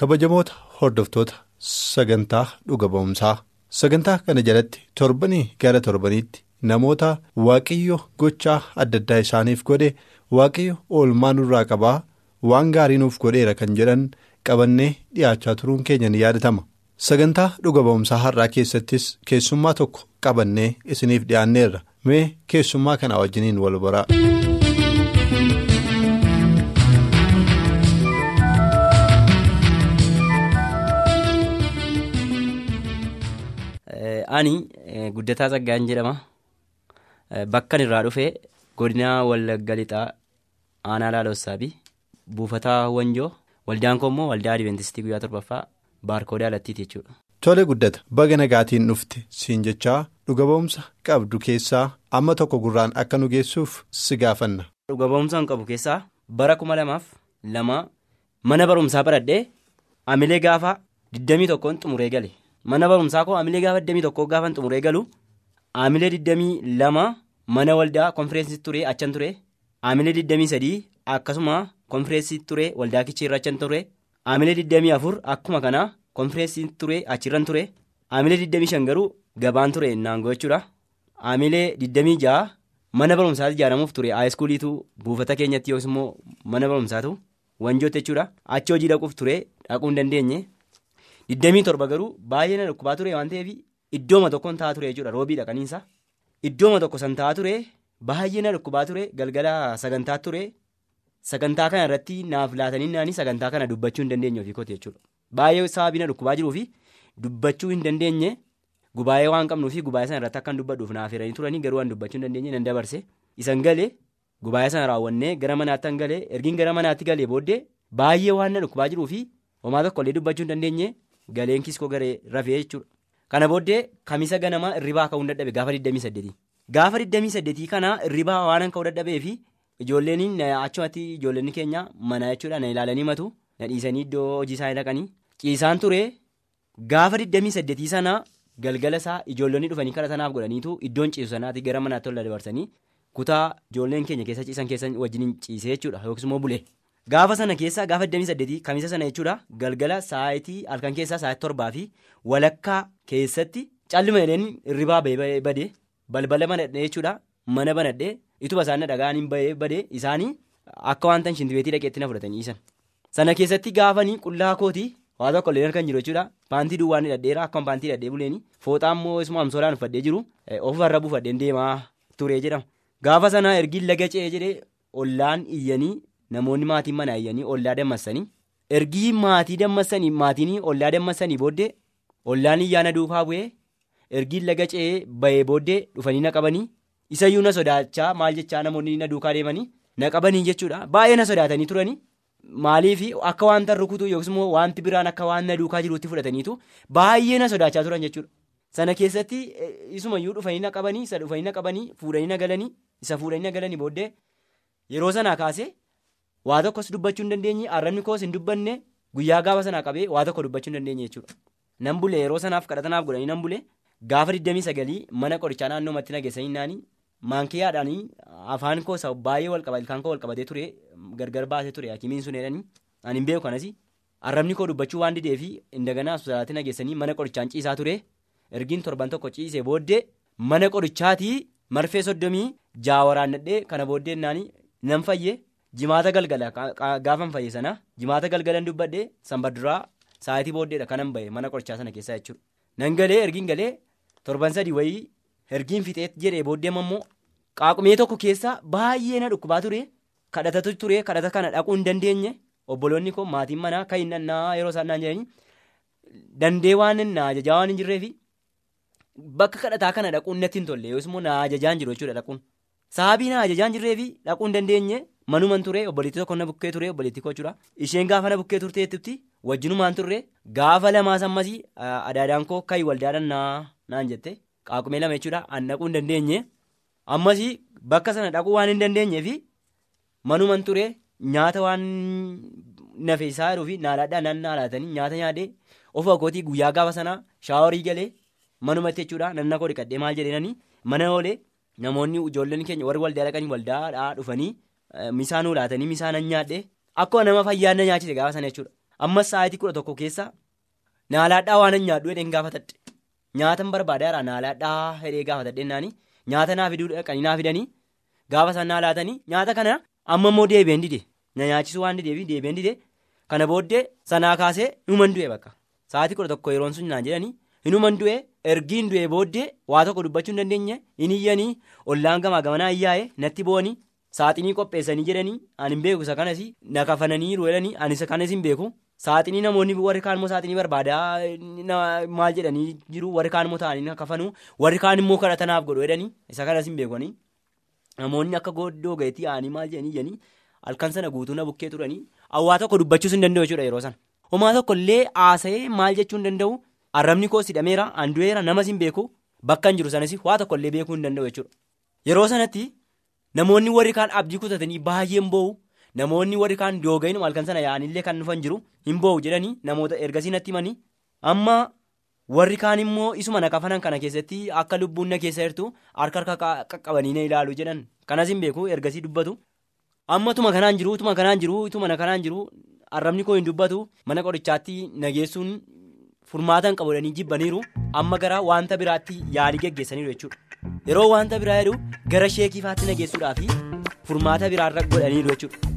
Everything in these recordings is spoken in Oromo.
Kabajamoota hordoftoota sagantaa dhuga ba'umsaa sagantaa kana jalatti torbanii gara torbaniitti namoota waaqayyo gochaa adda addaa isaaniif godhe waaqayyo oolmaa nurraa qabaa waan gaarii nuuf godheera kan jedhan qabannee dhiyaachaa turuun keenya ni yaadatama. Sagantaa dhuga ba'umsaa har'aa keessattis keessummaa tokko qabannee isiniif dhiyaanneerra. Mee keessummaa kana wajjiniin wal baraa. Ani guddataa Tsaggaa'een jedhama. Bakkan irraa dhufee godina Wallagga Lixaa aanaa Laalossaa buufataa Wanjoo waldaan koo immoo waldaa Adiveentistii guyyaa torbaffaa baarkoodaa alattiiti jechuudha. Tole guddata baga nagaatiin dhufte siin jechaa dhuga ba'umsa qabdu keessaa amma tokko gurraan akka nu geessuuf si gaafanna. Dhuga ba'umsa qabu keessaa bara kuma lamaaf lama mana barumsaa baradhee amilee gaafa 21 xumuree gale. Mana barumsaa koo amilee gaafa 21 gaafan xumuree galu amilee 22 mana waldaa konfireensii ture achan ture amilee 23 akkasuma konfireensii ture waldaa kicheerra achan ture amilee 24 akkuma kana konfireensii ture achirran ture amilee 25 garuu gabaan ture naangoo jechuudha amilee 26 mana barumsaatti ijaaramuuf ture haayiskuuliitu buufata keenyatti yookiis immoo mana barumsaatu wanjootti jechuudha achi hojii dhaquuf ture dhaquu hin dandeenye. Digdamii torba garuu baay'ee na dhukkubaa ture waan ta'eef iddooma tokkoon taa'aa ture jechuudha. Roobii dhaqaniinsa iddooma tokko san taa'aa ture baay'ee na dhukkubaa ture galgala sagantaa ture. Sagantaa kana irratti naaf laatanii naanii sagantaa kana dubbachuu hin dandeenye ofii kooti jechuudha. Baay'ee sababii na dhukkubaa jiruu fi dubbachuu hin dandeenye gubaa'ee waan qabnuu fi gubaa'ee sana irratti akkan dubbadhuuf naaf hiranii turanii garuu waan dubbachuu hin dandeenye nan dabarse. Isan galee gubaa'ee sana raawwannee gara manaatti han galee ergiin gara manaatti galee booddee baay'ee waan na dhukkubaa jiruu fi homaa tokkollee dubbachuu hin dandeenye. Galeen kiskoo garee rafee jechuudha. Kana booddee kamisa ganamaa irribaa ka'uu dadhabe gaafa 28. Gaafa 28 kana irribaa waan ka'uu dadhabee fi ijoolleen achumatti ijoolleen keenya mana jechuudha na ilaalanii matu na dhiisanii iddoo hojii isaanii dhaqanii ciisaan ture gaafa 28 sana galgala isaa ijoollonni dhufanii kara sanaaf godhaniitu iddoon ciisu sanaati gara manaatti ol dabarsanii kutaa ijoolleen keenya keessa ciisan keessa wajjin ciisee jechuudha yookiis immoo bulee. Gaafa sana keessa gaafa 28 kamisa sana jechuudha galgala sa'aatii halkan keessaa sa'aatii torbaa fi walakkaa keessatti calluma jedheen irribaa badee balbala banadhee jechuudha mana banadhee ituma isaan dhagaan hin badee isaanii akka wanta shintibeetii dhaqeetti na fudhatanii dhiisan. Sana keessatti gaafanii qullaa kootii waa tokko illee kan jiru jechuudha paantii duwwaan hidhadheera akkuma paantii hidhadhee buleeni fooxaa immoo isuma amsoolaan uffadhee jiru ofumarra buufadheen deemaa ture jedhama. Gaafa sana ergiin laga ce'ee jedhee ollaan iyyanii. Namoonni maatiin mana iyyanii ollaa dammassanii ergii maatii dammassanii maatiin ollaa dammassanii booddee ollaan iyyaana duukaa bu'ee ergiin laga ce'ee bahee booddee dhufanii na qabanii isayyuu na sodaachaa maal jechaa namoonni na duukaa deemanii na qabanii jechuudha baay'ee na sodaatanii turanii maaliif akka wanta rukutuu yookiis immoo wanti biraan akka waan na duukaa jiruutti fudhataniitu baay'ee na sodaachaa turan jechuudha. Sana keessatti isumayyuu dhufanii na qabanii isa dhufanii na qabanii fuudhanii na galanii isa fuudhanii na galanii booddee yeroo sanaa kaasee. Waa tokkos dubbachuu hin dandeenye arrabni koos hin dubbanne guyyaa gaafa sanaa qabee waa tokko dubbachuu hin dandeenye jechuudha. Nan bulee yeroo sanaaf kadhatanaaf godhanii nan bulee gaafa 29 mana qorichaa naannoo matti nageessanii naanii maankiyaadhaanii afaan koo baay'ee wal qabate ilkaan koo wal qabatee ture gargar baasee ture hakimiin sun jedhanii ani hin beeku kanas. Arrabni koo dubbachuu waan didee fi indaganaa hospitaalatti nageessanii mana qorichaan ciisaa ture. Ergiin torban tokko ciisee booddee mana qorichaatii marfee soddomii jaawaraannadhee kana booddee naanii nan fayyee. Jimaata galgala gaafan fayyee sana jimaata galgalan dubbadhee sanbaduraa sa'aatii booddeedha kanan bahe mana qorichaa sana keessaa jechuudha. Nan galee ergiin galee torban sadii wayii ergiin fixee jedhee booddee immoo qaaqumee tokko keessaa baay'ee na dhukkubaa ture kadhatatu ture kadhata kana dhaquu hin dandeenye obboloonni koo maatiin manaa kan hin yeroo isaan naan jedhanii dandee waan na ajajaa waan hin jirreefi bakka kadhataa kana dhaquun natti hin tolle yookiis immoo na ajajaan jiru jechuudha dhaquun. Sababii na ajajaan jirreefi dhaquu hin dandeenye manuman ture obboleettii tokko na bukkee ture obboleettii koo jechuudha isheen gaafa na bukkee turteettutti wajjinumaan turre gaafa lamaas ammasii adaadaan koo kayi waldaadhaan naan jette. Qaaqumee lama jechuudha an dhaquu hin dandeenye. Ammasii bakka sana dhaquu waan hin dandeenyeefi manuman ture nyaata waan nafe isaa jedhuufi naalaadhaa nan naalaatanii nyaata nyaadhee of agootii guyyaa gaafa sanaa shaaworii galee manumatti jechuudha nanna koo dhiqadhee maal jedheenanii mana oolee namoonni ijoolleen keenya warri waldaa dhaqanii waldaadhaa dhufanii misaa nuu laatanii misaa nan nyaadhee akkuma nama fayyaan na nyaachise gaafa sana jechuudha. Ammas sa'aatii kudha tokko keessa naalaadhaa waan nyaadhu hedheen gaafatadhe. Nyaatan barbaadeera naalaadhaa hedhee gaafatadhe naani nyaata naa fiduu dhaqanii naa fidanii gaafa isaan naa laatanii. Nyaata kana amma immoo deebi'een dide. Na nyaachisuu waan dideefi deebi'een dide. Kana booddee sanaa kaasee numan du'e bakka. Sa'aatii kudha tokko yeroon sun naan jedhanii hinuman du'e ergiin du'e booddee waa tokko dubbachuu hin dandeenye hin iyyanii ollaan gamaa gamanaa iyyaa'e natti bo'anii saaxinii qopheessanii jedhanii ani hin beeku isa kanas na kafananii jedhanii ani isa kanas hin beeku. Saaxinii namoonni warri kaan immoo saaxinii barbaadaa maal jedhanii jiru? Warri kaan immoo ta'anii na kafanuu warri kaan immoo kadhatanaaf godhu jedhanii isa kanas hin beekanii namoonni akka gooddoo gaheetii aanii maal jedhanii halkan sana guutuu na bukkee turanii hawaa tokko dubbachuus hin danda'u jechuudha yeroo sana. Homaa tokko illee haasa'ee maal jechuu hin danda'u? Arrabni koos hidhameera andu'eera namas hin beeku. Bakka hin jiru sanas waa tokko illee beekuu hin danda'u jechuudha. Yeroo sanatti namoonni warri kaan abdii kutatanii baay'een boo'u namoonni warri kaan doogayinu halkan sana yaa'anillee kan dhufan jiru hin boo'u jedhanii namoota ergasii natti himanii amma warri kaan immoo isuma na kafanan kana keessatti akka lubbuun na keessa jirtu harka harka qaqqabanii na ilaalu jedhan. Kanas hin beeku ergasii dubbatu. Amma tuma kanaan jiru tuma kanaan jiru tuma na kanaan jiru. Arrabni koo hin dubbatu. Mana qorichaatti nageessuun furmaatan qabudhanii jibbaniiru amma gara wanta biraatti yaalii geggeessaniiru jechuudha yeroo wanta biraa jedhu gara sheekiifaatti nageessuudhaafi furmaata biraarra godhaniiru jechuudha.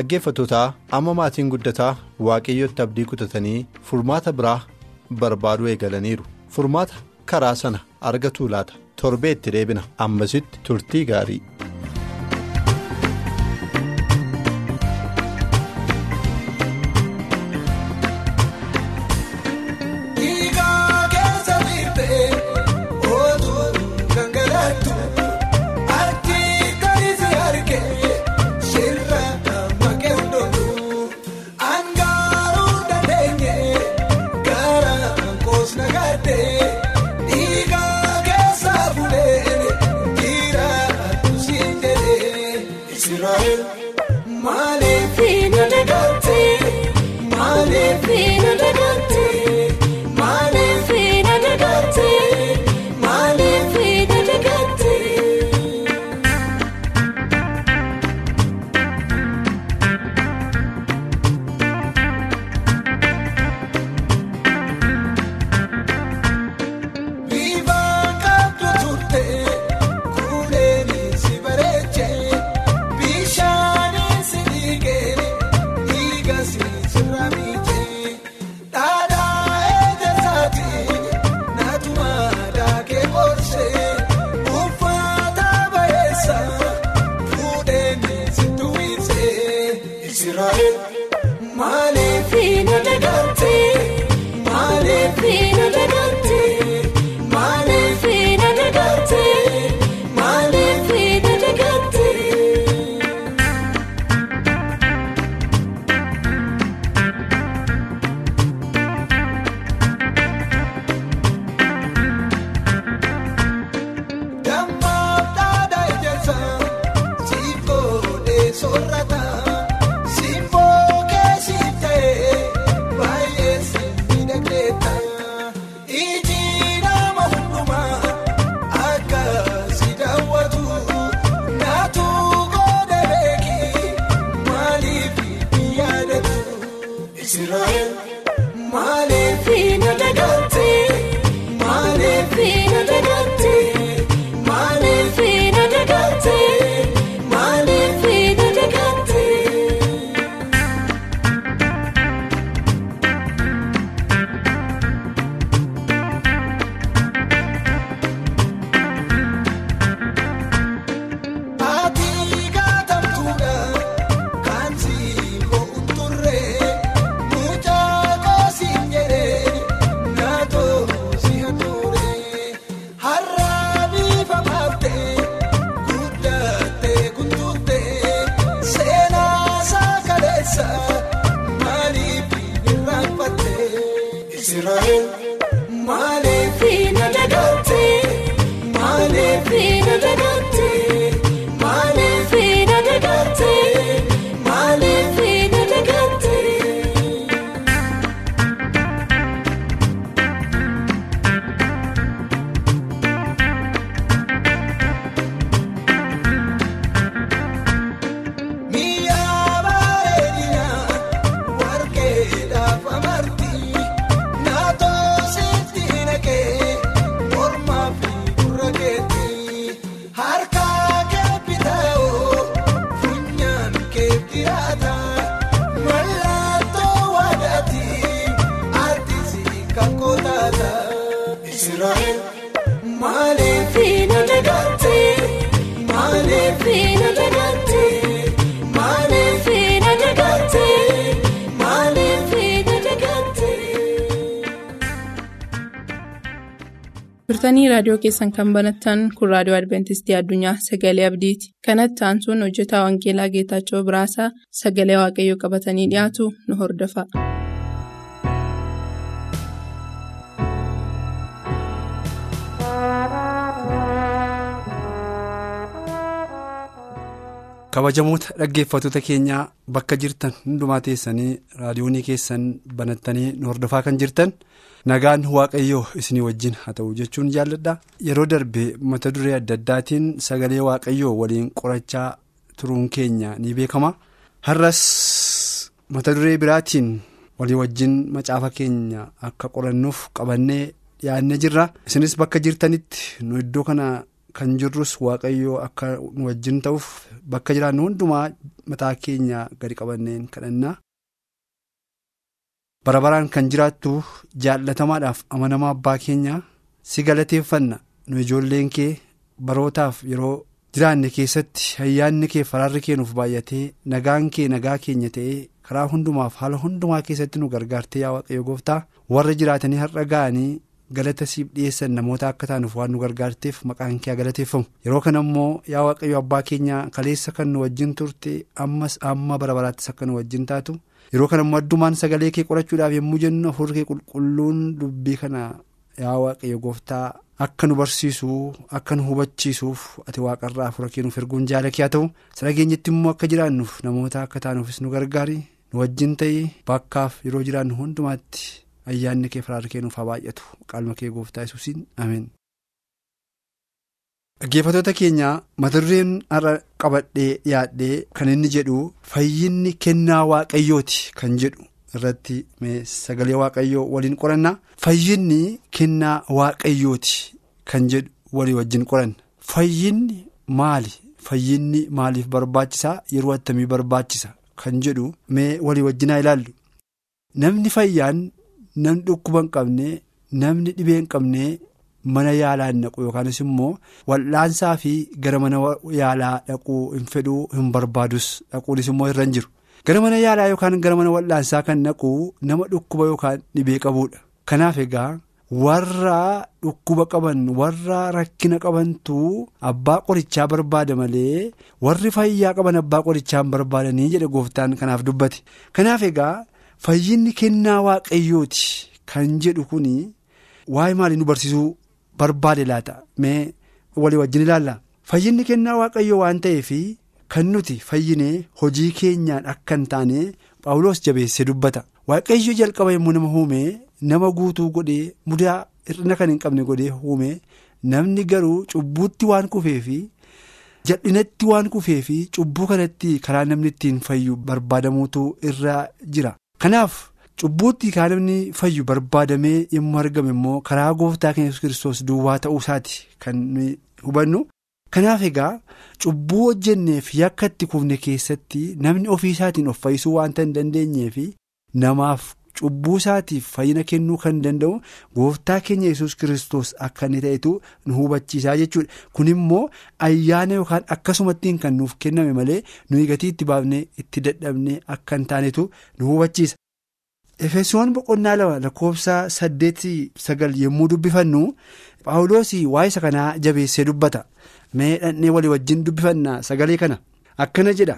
Dhaggeeffatootaa amma maatiin guddataa waaqayyotti abdii kutatanii furmaata biraa barbaaduu eegalaniiru. Furmaata karaa sana argatuu laata? Torbee itti deebina. Ammasitti turtii gaarii. Israa'el maaliif na dagaalte maaliif na dagaalte. Turtanii raadiyoo keessan kan banattan kun raadiyoo adventistii addunyaa sagalee abdiiti kanatti aansuun hojjetaa wangeelaa geetaachoo biraasaa sagalee waaqayyoo qabatanii dhiyaatu nu hordofa. kabajamoota dhaggeeffattoota keenyaa bakka jirtan hundumaa teessanii raadiyoonii keessan banattanii nu hordofaa kan jirtan nagaan waaqayyoo isinii wajjin haa ta'u jechuun jaalladha yeroo darbe mata duree adda addaatiin sagalee waaqayyoo waliin qorachaa turuun keenya ni beekama har'as mata duree biraatiin walii wajjin macaafa keenya akka qorannuuf qabannee dhiyaannee jirra isinis bakka jirtanitti nu iddoo kana. Kan jirrus waaqayyoo akka nu wajjin ta'uuf bakka jiraannu hundumaa mataa keenya gadi qabanneen kadhannaa. Bara baraan kan jiraattu jaallatamaadhaaf amanamaa abbaa keenya si galateeffanna nu ijoolleen kee barootaaf yeroo jiraanne keessatti ayyaanni kee faraarri kee nuuf baay'atee nagaan kee nagaa keenya ta'ee karaa hundumaaf haala hundumaa keessatti nu gargaartee yaa waaqayyo gooftaa warra jiraatanii har'a ga'anii. galata siif dhiyeessan namoota akka taanuuf waan nu gargaarteef maqaan kee galateeffamu yeroo kana immoo yaa waaqayyo abbaa keenya kaleessa kan nu wajjin turte ammas amma bara baraattis akka nu wajjin taatu yeroo kana immoo addumaan sagalee kee qorachuudhaaf yommuu jennu hafuurri kee qulqulluun dubbii kana yaa waaqayyo gooftaa akka nu barsiisu akka nu hubachiisuuf ati waaqarraa hafuura kee nuuf erguun jaalakee haa ta'u sadageenyatti immoo akka jiraannuuf namoota akka taanuufis nu gargaari nu wajjin ta'ee bakkaaf yeroo jiraannu hundumaatti. ayyaanni kee faraarri kee nuuf haa baay'atu qaalma kee gooftaa yesuusiin ameen. Dhaggeeffattoota keenya mata dureen har'a qabadhee dhiyaadhee kan inni jedhu fayyinni kennaa waaqayyooti kan jedhu irratti sagalee waaqayyoo waliin qoranna. Fayyinni kennaa waaqayyooti kan jedhu walii wajjin qoranna. Fayyinni maali? Fayyinni maaliif barbaachisaa yeroo attamii barbaachisa kan jedhu mee walii wajjinaa ilaallu. Namni fayyaan. namni dhukkuba hin qabne namni dhibee hin qabne mana yaalaa hin naqu yookaanis immoo wal'aansaa fi gara mana yaalaa dhaquu hin fedhuu hin barbaadus dhaquunis immoo irra jiru. Gara mana yaalaa yookaan gara mana wal'aansaa kan naqu nama dhukkuba yookaan dhibee qabuudha kanaaf egaa warra dhukkuba qaban warra rakkina qabantu abbaa qorichaa barbaada malee warri fayyaa qaban abbaa qorichaa hin barbaadanii jedhe gooftaan kanaaf dubbate. Kanaaf egaa. Fayyinni kennaa waaqayyooti kan jedhu kuni waa'ee maalii nu barsiisuu barbaade laata mee walii wajjin ilaalla fayyinni kennaa waaqayyoo waan ta'eef kan nuti fayyinee hojii keenyaan akka hin taane paawuloos jabeessee dubbata waaqayyo jalqaba yommuu nama uume nama guutuu godhee mudaa hir'ina kan hin qabne godhee uume namni garuu cubbuutti waan kufeefi. jal'inatti waan kufeefi cubbuu kanatti karaa namni ittiin fayyu barbaadamuutu irra jira. Kanaaf cubbuutti kan namni fayyu barbaadamee yommuu argame immoo karaa gooftaa keenya yesus kiristoos duwwaa ta'uu isaati kan hubannu. Kanaaf egaa cubbuu hojjenneef yakka itti kufne keessatti namni ofii isaatiin of fayyisuu waanta hin dandeenyeef namaaf cubbuu isaatiif fayyina kennuu kan danda'u gooftaa keenya yesus kiristoos akka inni ta'etu nu hubachiisaa jechuudha. Kun immoo ayyaana yookaan akkasumattiin kan nuuf kenname malee nuyi gatii itti baafnee itti dadhabnee akka hin taanetu nu hubachiisa. Efesoon boqonnaa lama lakkoofsa saddeetii sagal yommuu dubbifannu Paawuloos waa'ee isa kanaa jabeessee dubbata. Mee dhannee walii wajjin dubbifanna sagalee kana akkana jedha.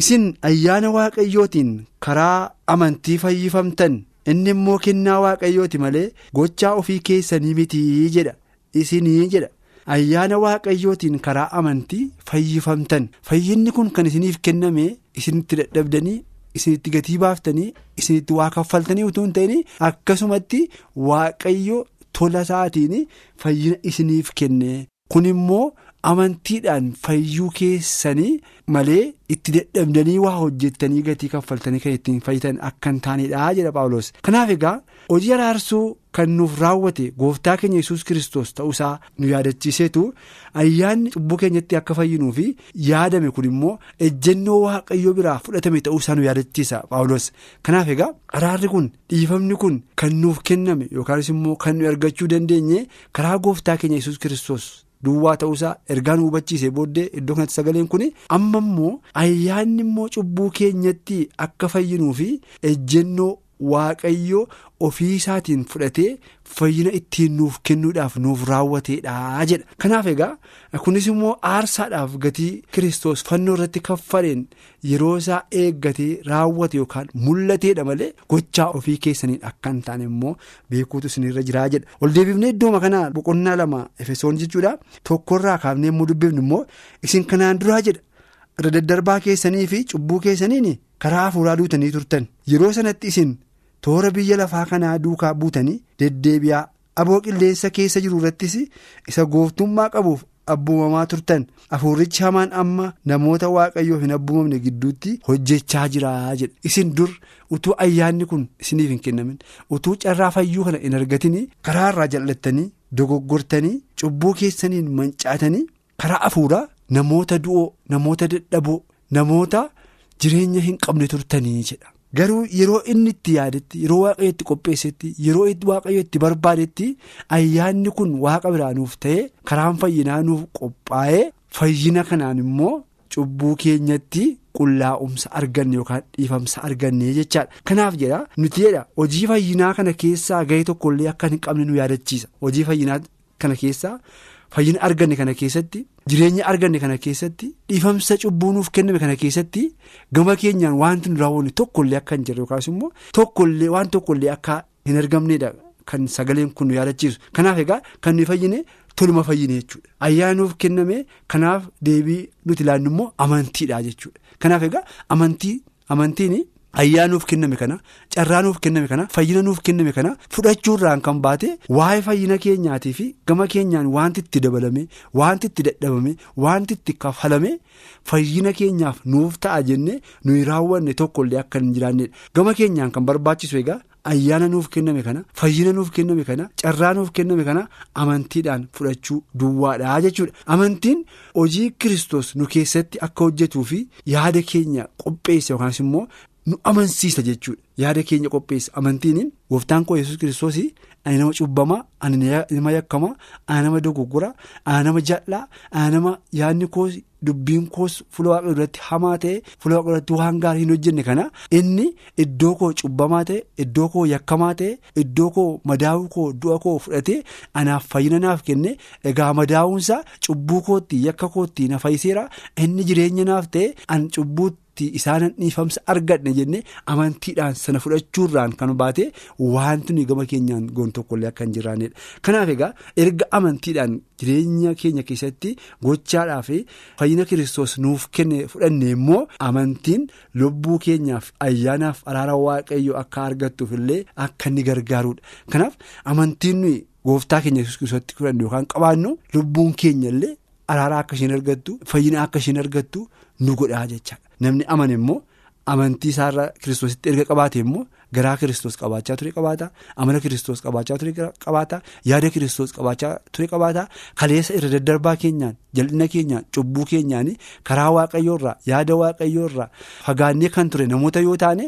Isin ayyaana waaqayyootiin karaa amantii fayyifamtan inni immoo kennaa waaqayyooti malee gochaa ofii keessanii mitii jedha isinii jedha. Ayyaana waaqayyootiin karaa amantii fayyifamtan fayyinni kun kan isiniif kenname isinitti dadhabdanii. Isinitti gatii baaftanii isinitti waa kaffaltanii utuu hin ta'in akkasumatti waaqayyo tola isaatiin fayyina isiniif kenne kun immoo amantiidhaan fayyuu keessanii malee itti dadhabdanii waa hojjettanii gatii kaffaltanii kan ittiin fayyitan akka hin taanedha jedha paawulos kanaaf egaa hojii araarsuu kan nuuf raawwate gooftaa keenya yesus kiristoos ta'uusaa nu yaadachiiseetu ayyaanni cubbuu keenyatti akka fayyinuu fi yaadame kun immoo ejjennoo waaqayyoo biraa fudhatame ta'uusaa nu yaadachiisa paawulos kanaaf egaa araarri kun dhiifamni kun kan nuuf kenname yookaanis immoo kan nu argachuu dandeenye karaa gooftaa keenya yesus kiristoos. duwwaa ta'uusaa ergaa nu hubachiisee booddee iddoo kanatti sagaleen kun amma immoo ayyaanni immoo cubbuu keenyatti akka fayyinuu fi ejjennoo waaqayyoo ofii isaatiin fudhatee fayyina ittiin nuuf kennuudhaaf nuuf raawwateedha jedha. Kanaaf egaa kunis immoo aarsaadhaaf gatii kiristoos fannoo irratti kaffaleen yeroo isaa eeggatee raawwate yookaan mul'ateedha malee gochaa ofii keessaniin akka hin taane immoo beekuutu isinirra jiraa jedha. Ol deebifnee iddooma kanaa boqonnaa lama efesoon jechuudha. Tokkorraa kaafnee immoo dubbifnu immoo isin kanaan duraa jedha. Irra daddarbaa keessanii fi cubbuu keessaniin karaa hafuuraa duutanii turtan. Yeroo sanatti isin. Toora biyya lafaa kanaa duukaa buutanii deddeebi'aa aboo qilleensa keessa jiru irrattis isa gooftummaa qabuuf abbuumamaa turtan. Hafuurichi hamaan amma namoota waaqayyoof hin abbuumamne gidduutti hojjechaa jira jedha isin dur utuu ayyaanni kun isiniif hin kennamin. Utuu carraa fayyuu kana hin argatin karaa irraa jal'attanii dogoggortanii cubbuu keessaniin mancaatanii karaa hafuuraa namoota du'oo namoota dadhaboo namoota jireenya hin qabne turtanii jedha. Garuu yeroo inni itti yaadetti yeroo waaqayyo itti qopheessetti yeroo waaqayyo itti barbaadetti ayyaanni kun waaqa biraa nuuf ta'e karaan fayyinaa nuuf qophaa'ee fayyina kanaan immoo cubbuu keenyatti qullaa'umsa arganne yookaan dhiifamsa arganne jechaadha. Kanaaf jedha nuti jedha hojii fayyinaa kana keessaa gahee tokkollee akka hin qabne nu yaadachiisa. Hojii fayyinaa kana keessaa. fayyina arganne kana keessatti jireenya arganne kana keessatti dhiifamsa cubbuu nuuf kenname kana keessatti gama keenyaan wanti nu raawwanne tokkollee akka hin jirre yookaas immoo tokkollee waan tokkollee akka hin argamneedha kan sagaleen kun nu yaadachiisu kanaaf egaa kan nuyi fayyine toluma fayyine jechuudha ayyaana nuuf kenname kanaaf deebii nuti ilaannu immoo amantiidha jechuudha kanaaf egaa amantii amantiin. Ayyaa nuuf kenname kana carraa nuuf kenname kana fayyina nuuf kenname kana fudhachuurraan kan baate waa'ee fayyina keenyaatii fi gama keenyaan wanti itti dabalame wanti itti dadhabame wanti itti kafalame fayyina keenyaaf nuuf ta'a jenne nuyi raawwanne tokkollee akka hin jiraannedha gama keenyaan kan barbaachisu egaa. ayyaana nuuf kenname kana fayyina nuuf kenname kana carraa nuuf kenname kana amantiidhaan fudhachuu duwwaadha jechuudha amantiin hojii kiristoos nu keessatti akka hojjetuu fi yaada keenya qopheessa yookaas immoo. Nu amansiisa jechuudha. Yaada keenya qopheessa amantiin gooftaan koo yesus kiristoos ani nama cubbamaa ani nama yakkamaa ani nama dogoggoraa ani nama jal'aa ani nama yaadni koos dubbiin koos fuula waaqa duratti hamaa ta'e fuula waaqa duratti waan gaarii hin hojjenne kana inni iddoo koo cubbamaa ta'e iddoo koo yakkamaa ta'e iddoo koo madaa'uu koo du'a koo fudhatee anaaf fayyina naaf kenne. Egaa madaa'uunsaa cubbuu kootti yakka kootti na fayyiseera. Inni jireenya naaf ta'e an cubbuutti. Isaanan dhiifamsa argadhe jenne amantiidhaan sana fudhachuurraan kan baate wanti nuyi gama keenyaan goon tokkollee akka hin jiraannedha kanaaf egaa erga amantiidhaan jireenya keenya keessatti gochaadhaaf fayyina kiristoos nuuf kenne fudhanne immoo amantiin lubbuu keenyaaf ayyaanaaf araara waaqayyo akka argattuuf illee akka inni gargaarudha kanaaf amantiin nuyi gooftaa keenya kiristoositti fudhanne yookaan qabaannu lubbuun keenya illee araaraa akka isheen argattu fayyina akka isheen argattu nu godhaa jecha. Namni amane immoo amantii isaarra kiristoositti erga qabaate immoo garaa kiristoos qabaachaa ture qabaata amala kiristoos qabaachaa ture qabaata yaada kiristoos qabaachaa ture qabaata kaleessa irra daddarbaa keenyaan jal'ina keenyaan cubbuu keenyaan karaa waaqayyoorraa yaada waaqayyoorraa fagaannee kan ture namoota yoo taane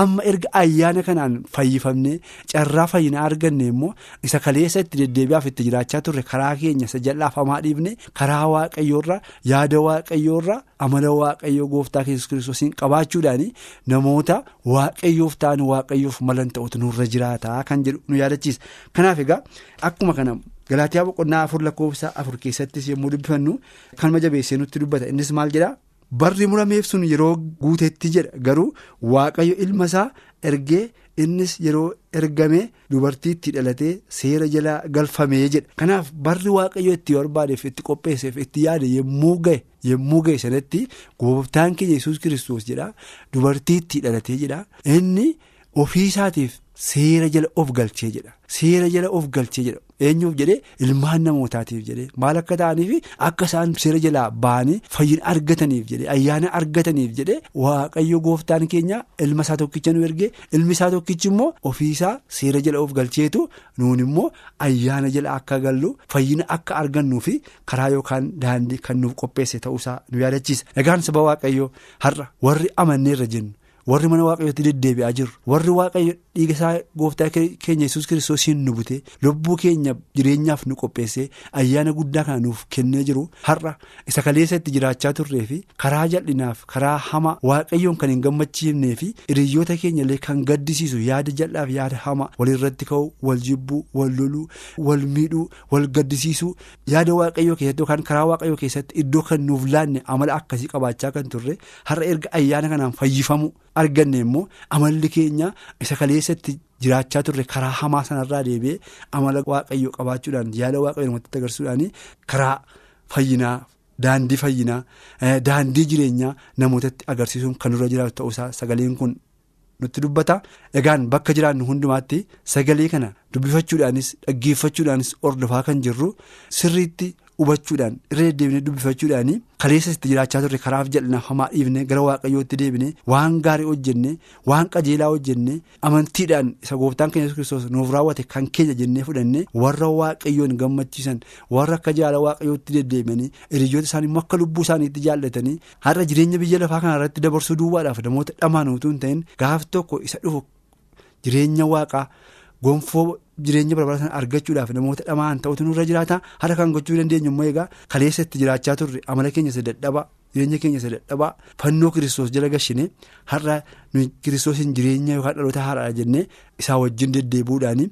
amma erga ayyaana kanaan fayyifamnee carraa fayyinaa arganne immoo isa kaleessa itti deddeebi'aaf itti jiraachaa turre karaa keenya isa jal'aaf hamaa dhiifne karaa waaqayyoorraa yaada waaqayyoorraa amala waaqayyoo gooftaa yesus kiristoosiin qabaachuudhaan namoota waaqayyoof ta'an waaqayyoof malan ta'utu nurra jiraataa kan jedhu nu yaadachiisa. Kanaaf egaa akkuma kana. Galaatiyaa boqonnaa afur lakkoofsa afur keessattis yommuu dubbifannu kan jabeessee nutti dubbata. Innis maal jedhaa? Barri murameef sun yeroo guutetti jedha. Garuu waaqayyo ilma isaa ergee innis yeroo ergamee dubartiitti dhalatee seera jala galfamee jedha. Kanaaf barri waaqayyo itti barbaadeef itti qopheesseef itti yaade yommuu ga'e yommuu ga'e sanatti gooftaan keenya yesus kiristoos jedha dubartiitti dhalatee jedha inni ofii isaatiif seera jala of galchee jedha. Seera jala of galchee jedha. Eenyuuf jedhee ilmaan namootaatiif jedhee maal akka ta'aniif akka isaan seera jalaa ba'anii fayyina argataniif jedhee ayyaana argataniif jedhee waaqayyo gooftaan keenya ilma isaa tokkicha nu ergee ilmi isaa tokkichi immoo ofiisaa seera jala of galcheetu nuun immoo ayyaana jala akka gallu fayyina akka argannuu fi karaa yookaan daandii kan nuuf qopheesse ta'uusaa nu yaadachiisa. Egaan saba waaqayyo har'a warri amanneerra jennu. Warri mana waaqayyootti deddeebi'aa jirru warri waaqayyo dhiiga isaa gooftaa keenya yesus kiristoosiin nu bute lubbuu keenya jireenyaaf nu qopheessee ayyaana guddaa kana nuuf kennee jiru. Har'a isa kaleessa itti jiraachaa turree fi karaa jal'inaaf karaa hama waaqayyoon kan hin gammachiifnee fi hiriyoota keenya illee kan gaddisiisu yaada jal'aaf yaada hama walirratti ka'u wal jibbuu wal loluu wal miidhuu wal gaddisiisuu yaada waaqayyoo keessatti yookaan karaa waaqayyoo keessatti iddoo kan nuuf laanne amala akkasii qabaachaa kan turre har'a erga ayyaana kanaan fayyifamu. Arganne immoo amalli keenya isa kaleessatti jiraachaa turre karaa hamaa sanarraa deebi'ee amala waaqayyoo qabaachuudhaan yaada waaqayyoo namatti agarsiisuudhaan karaa fayyinaa daandii fayyinaa daandii jireenyaa namootatti agarsiisuun kan nurra jiraatu ta'uusaa sagaleen kun nutti dubbata egaan bakka jiraannu hundumaatti sagalee kana dubbifachuudhaanis dhaggeeffachuudhaanis ordofaa kan jirru sirriitti. Hubachuudhaan irra deddeebinee dubbifachuudhaan kaleessa itti jiraachaa turre karaaf jal'inaaf hamaa dhiifne gara waaqayyootti deebine waan gaarii hojjenne waan qajeelaa hojjenne amantiidhaan isa gooftaan keenya kiristoos nuuf raawwate kan keenya jennee fudhanne warra waaqayyoon gammachiisan warra akka jaala waaqayyootti deddeebanii hiriyoota isaanii immoo akka lubbuu isaaniitti jaallatanii har'a jireenya biyya lafaa kana irratti dabarsuu duwwaadhaaf namoota dhamaan utuu hin ta'in gaaf tokko isa dhufu jireenya waaqaa gonfoo. Jireenya barbaachisan argachuudhaaf namoota dhamaan ta'utu nurra jiraata har'a kan gochuu dandeenyu immoo egaa kaleessa itti jiraachaa turre amala keenya isa dadhabaa jireenya keenya isa dadhabaa fannoo kiristoos jala gashine har'a kiristoosiin jireenya yookaan dhaloota haaraadha jennee isaa wajjin deddeebuudhaan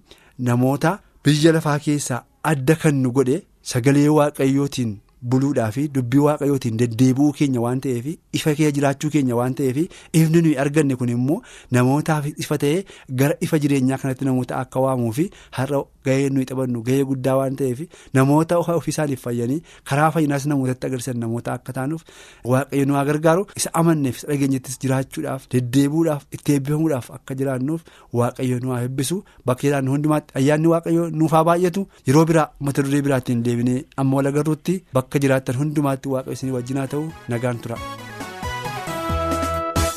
namoota biyya lafaa keessaa adda kan nu godhe sagalee waaqayyootiin. Buluudhaa fi dubbii waaqayyootiin deddeebi'uu keenya waan ta'eef ifa kee jiraachuu keenya waan ta'eef ifni nuyi arganne kun immoo namootaaf ifa ta'ee gara ifa jireenyaa kanatti namoota akka waamuu fi har'a gahee nuyi taphannu gahee guddaa waan ta'eef namoota ofiisaaniif fayyanii karaa fayyinaas namootatti agarsiisan namoota akka taanuuf waaqayyo nu gargaaru isa amanneef isa dhageenyattis jiraachuudhaaf deddeebi'uudhaaf itti eebbifamuudhaaf akka jiraannuuf waaqayyo nu haa eebbisu. Bakka jiraannu hundumaatti ayyaanni waaqayyo nuuf haa baay'atu. Yeroo biraa mata duree biraattiin deebinee amma wal agarruutti Akka jiraattan hundumaatti waaqa isin wajjin haa ta'u nagaan tura.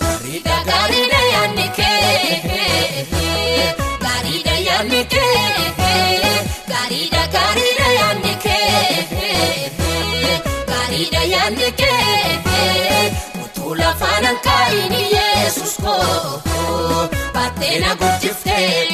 Gaariidha gaariidha yaadni kee gaariidha yaadni kee gaariidha gaariidha yaadni kee gaariidha yaadni kee utuu lafaan hanqaa'iin yesus koo baattee na guddiftee.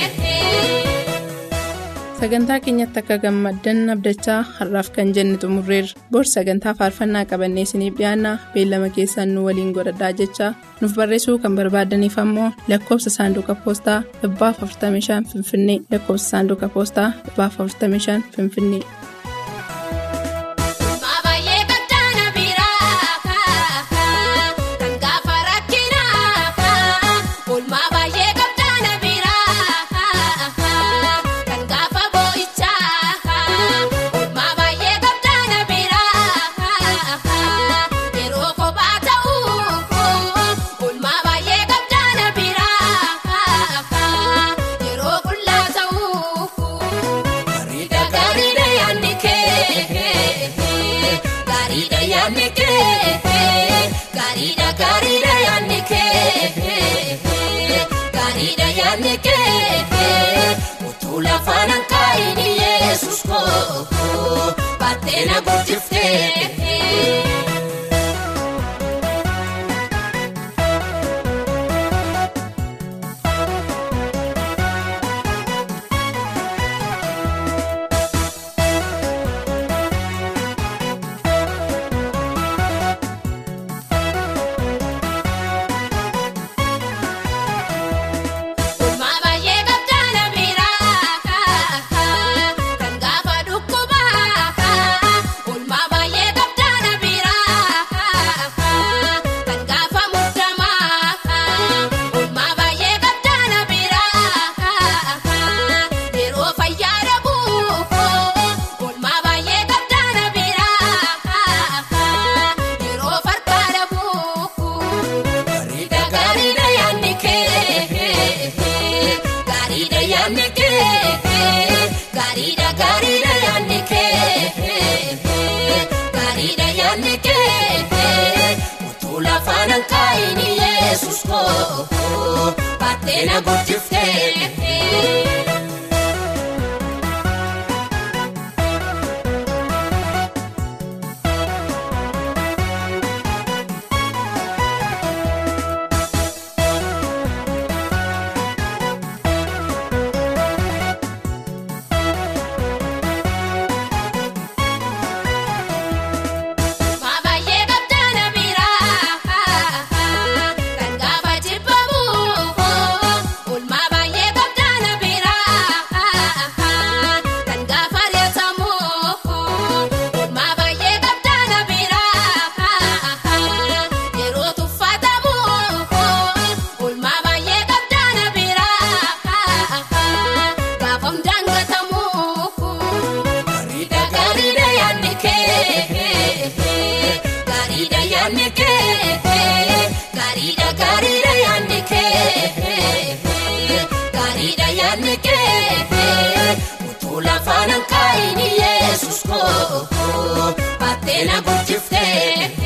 Sagantaa keenyatti akka gammaddan abdachaa har'aaf kan jenne xumurreerra bor sagantaa faarfannaa qabannee isiniif dhiyaanna beellama keessaan nu waliin godhadhaa jechaa nuuf barreessuu kan barbaadaniif ammoo lakkoofsa saanduqa poostaa 45 finfinnee lakkoofsa saanduqa poostaa 45 finfinnee. Baattee na guddiftee. Baattee na guddiftee.